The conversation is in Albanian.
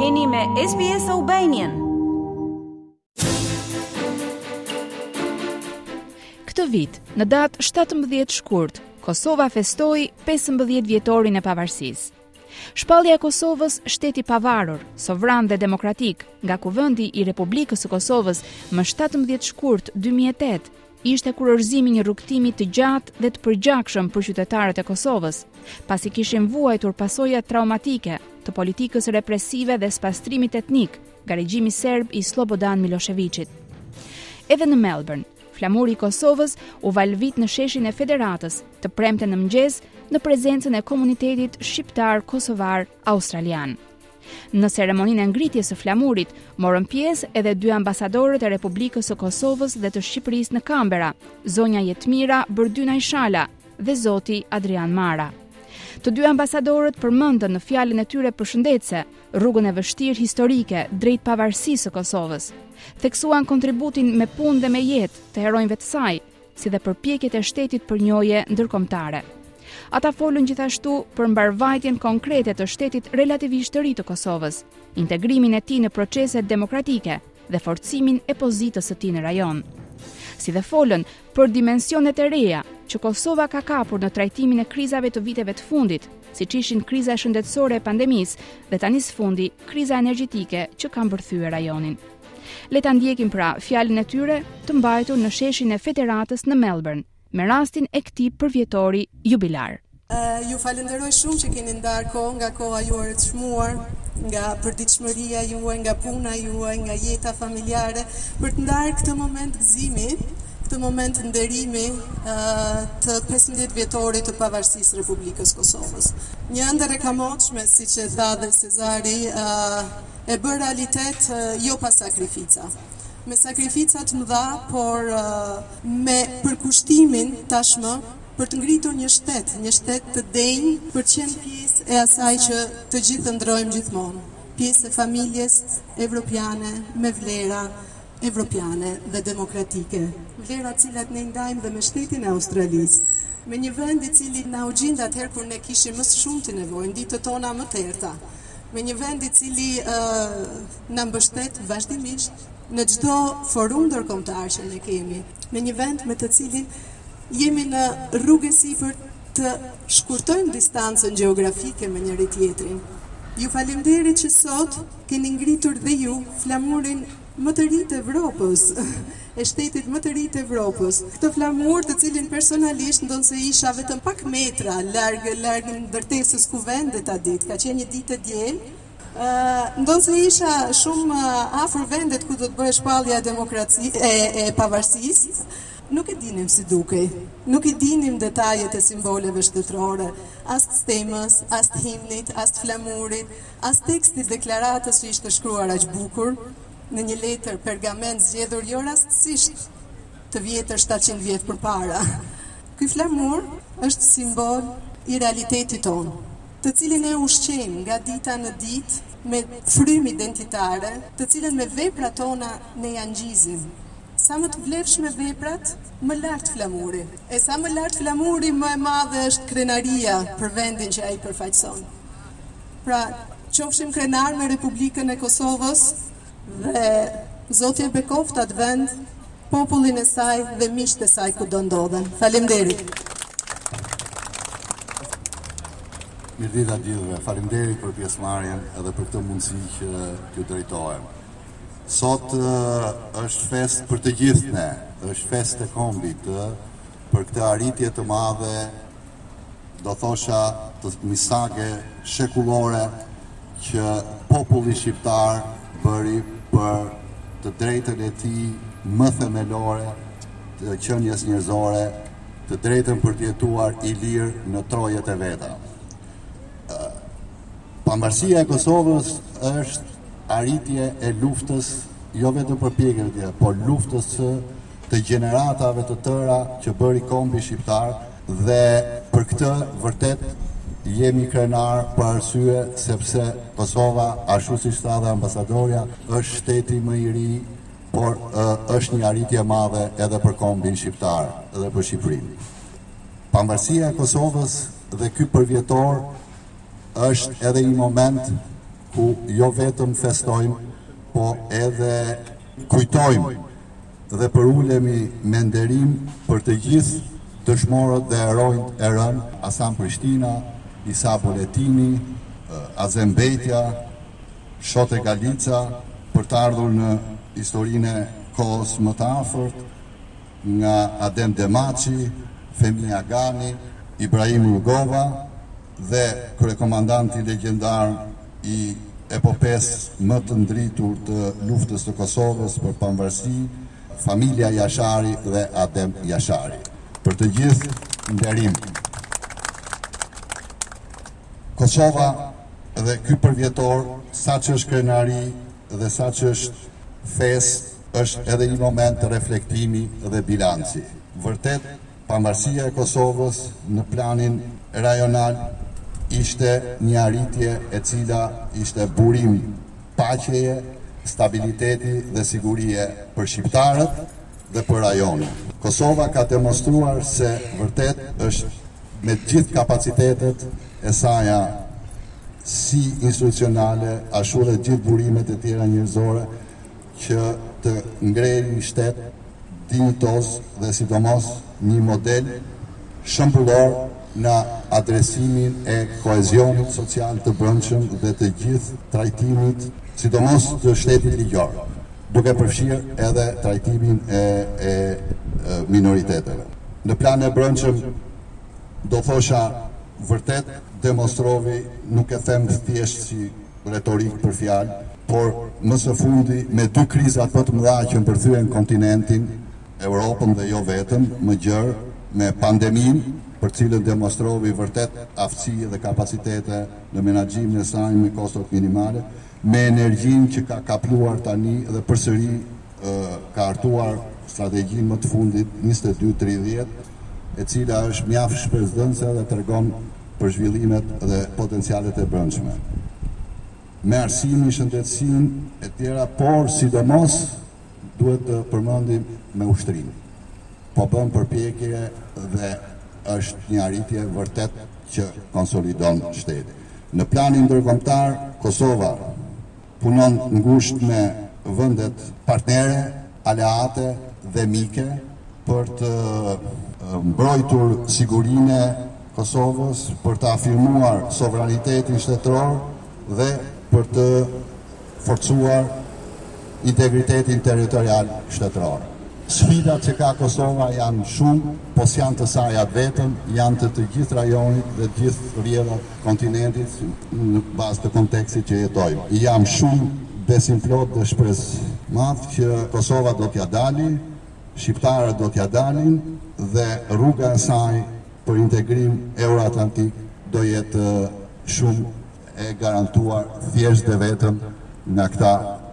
Jeni me SBS Albanian. Këtë vit, në datë 17 shkurt, Kosova festoi 15 vjetorin e pavarësisë. Shpallja e Kosovës shtet i pavarur, sovran dhe demokratik, nga Kuvendi i Republikës së Kosovës më 17 shkurt 2008, ishte kurorëzim i një rrugëtimi të gjatë dhe të përgjakshëm për qytetarët e Kosovës, pasi kishin vuajtur pasojat traumatike të politikës represive dhe spastrimit etnik nga regjimi serb i Slobodan Millosheviqit. Edhe në Melbourne, flamuri i Kosovës u valvit në sheshin e Federatës të premte në mëngjes në prezencën e komunitetit shqiptar kosovar australian. Në ceremoninë e ngritjes së flamurit morën pjesë edhe dy ambasadorët e Republikës së Kosovës dhe të Shqipërisë në Kanberra, zonja Jetmira Bërdynaj Shala dhe zoti Adrian Mara. Të dy ambasadorët përmendën në fjalën e tyre përshëndetëse rrugën e vështirë historike drejt pavarësisë së Kosovës. Theksuan kontributin me punë dhe me jetë të heronjve të saj, si dhe përpjekjet e shtetit për njohje ndërkombëtare. Ata folën gjithashtu për mbarëvajtjen konkrete të shtetit relativisht të ri të Kosovës, integrimin e tij në proceset demokratike dhe forcimin e pozitës së tij në rajon. Si dhe folën për dimensionet e reja që Kosova ka kapur në trajtimin e krizave të viteve të fundit, siç ishin kriza shëndetësore e pandemisë dhe tani së fundi kriza energjetike që ka mbërthyer rajonin. Le ta ndjekim pra fjalën e tyre të mbajtur në sheshin e Federatës në Melbourne me rastin e këtij përvjetori jubilar. Ju falënderoj shumë që keni ndarë kohë nga koha juaj e çmuar, nga përditshmëria juaj, nga puna juaj, nga jeta familjare për të ndarë këtë moment gëzimi, këtë moment nderimi të 15 vjetorit të Pavarësisë së Republikës së Kosovës. Një ëndërr e kamotshme, siç e tha dhe Sezari, e bërë realitet jo pa sakrifica. Me sakrifica të mëdha, por me përkushtimin tashmë për të ngritur një shtet, një shtet të denjë për të qenë pjesë e asaj që të gjithë ëndërrojmë gjithmonë, pjesë e familjes evropiane me vlera evropiane dhe demokratike, vlera të cilat ne i ndajmë dhe me shtetin e Australisë, me një vend i cili na u gjindë atëherë kur ne kishim më së shumti nevojë, ditët tona më të errëta. me një vend i cili na mbështet vazhdimisht në çdo forum ndërkombëtar që ne kemi, me një vend me të cilin jemi në rrugë sipër të shkurtojmë distancën gjeografike me njëri tjetrin. Ju faleminderit që sot keni ngritur dhe ju flamurin Më të ri të Evropës! E shtetit më të ri të Evropës! Këtë flamur, të cilin personalisht, ndonëse isha vetëm pak metra larg larg ndërtesës ku vendit atë ditë, ka qenë një ditë e diel, ndonëse isha shumë afër vendit ku do të bëhej shpallja e demokracisë, e e pavarësisë, nuk e dinim si dukej, nuk i dinim detajet e simboleve shtetërore, as të stemës, as të himnit, as të flamurit, As tekstit të deklaratës që ishte shkruar aq bukur, në një letër pergament zgjedhur jo rastësisht të vjetër shtatëqind vjet përpara. Ky flamur është simbol i realitetit tonë, të cilin e ushqejmë nga dita në ditë me frymë identitare, të cilën me veprat tona ne ia ngjizim. Sa më të vlefshme veprat, më lart flamuri. E sa më lart flamuri, më e madhe është krenaria për vendin që ai përfaqëson. Pra, qofshim krenarë me Republikën e Kosovës dhe Zoti e bekoftë atë vend, popullin e saj dhe miqtë e saj kudo ndodhen. Faleminderit. Mirëditë të gjithëve. Faleminderit për pjesëmarrjen edhe për këtë mundësi që t'ju drejtohem. Sot është festë për të gjithë ne, është festë e kombit për këtë arritje të madhe do thosha të një sage shekullore që populli shqiptar bëri për të drejtën e tij më themelore të qenies njerëzore, të drejtën për të jetuar i lirë në trojet e veta. Pambarësia e Kosovës është arritje e luftës, jo vetëm përpjekjeve të tjera, por luftës së të gjeneratave të tëra që bëri kombi shqiptar dhe për këtë vërtet jemi krenarë për arsye sepse Kosova, ashtu siç tha dhe ambasadorja, është shteti më i ri, por është një arritje e madhe edhe për kombin shqiptar dhe për Shqipërinë. Pambarësia e Kosovës dhe ky përvjetor është edhe një moment ku jo vetëm festojmë, po edhe kujtojmë dhe përulemi me nderim për të gjithë dëshmorët dhe heronjtë e rënë, Hasan Prishtina, Isa Boletini, Azem Bejta, Shote Galica, për të ardhur në historinë e kohës më të afërt, nga Adem Demaçi, Fehmi Agani, Ibrahim Rugova, dhe kryekomandanti legjendar i epopesë më të ndritur të luftës së Kosovës për pavarësi, familja Jashari dhe Adem Jashari. Për të gjithë, nderim! Kosova dhe ky përvjetor, sa që është krenari dhe sa që është festë, është edhe një moment të reflektimi dhe bilanci. Vërtet, Pavarësia e Kosovës në planin rajonal ishte një arritje e cila ishte burim paqeje, stabiliteti dhe sigurie për shqiptarët dhe për rajonin. Kosova ka demonstruar se vërtet është me të gjithë kapacitetet e saja si institucionale ashtu dhe gjithë burimet e tjera njerëzore që të ngrejë një shtet dinjitoz dhe sidomos një model shëmbullor në adresimin e koezionit social të brendshëm dhe të gjithë trajtimit, sidomos të shtetit ligjor, duke përfshirë edhe trajtimin e e minoriteteve. Në plan e brendshëm do thosha vërtet demonstrovi nuk e them thjesht si retorikë për fjalë, por më së fundi me dy krizat më të mëdha që mbërthyen kontinentin, Europën dhe jo vetëm, më gjerë, me pandeminë, për të cilën demonstrovi vërtet aftësi dhe kapacitete në menaxhimin e saj me kostot minimale, me energjinë që ka kapluar tani dhe përsëri, ka hartuar strategjinë më të fundit njëzet e dy tridhjetë, e cila është mjaft shpresëdhënëse dhe tregon për zhvillimet dhe potencialet e brendshme me arsimin, shëndetësinë e tjera, por sidomos duhet të përmendim me ushtrinë. Po bën përpjekje dhe është një arritje vërtet që konsolidon shtetin. Në planin ndërkombëtar Kosova Punon ngushtë me vendet partnere, aleate dhe mike për të mbrojtur sigurinë e Kosovës, për të afirmuar sovranitetin shtetëror dhe për të forcuar integritetin territorial shtetëror. Sfidat që ka Kosova janë shumë, po s'janë të sajat vetëm, janë të të gjithë rajonit dhe të gjithë rrjedhat kontinentit në bazë të kontekstit që jetojmë. Jam shumë besimplot dhe shpresëmadh që Kosova do t'ia dali, shqiptarët do t'ia dalin dhe rruga e saj për integrim euroatlantik do jetë shumë e garantuar thjesht dhe vetëm nga këta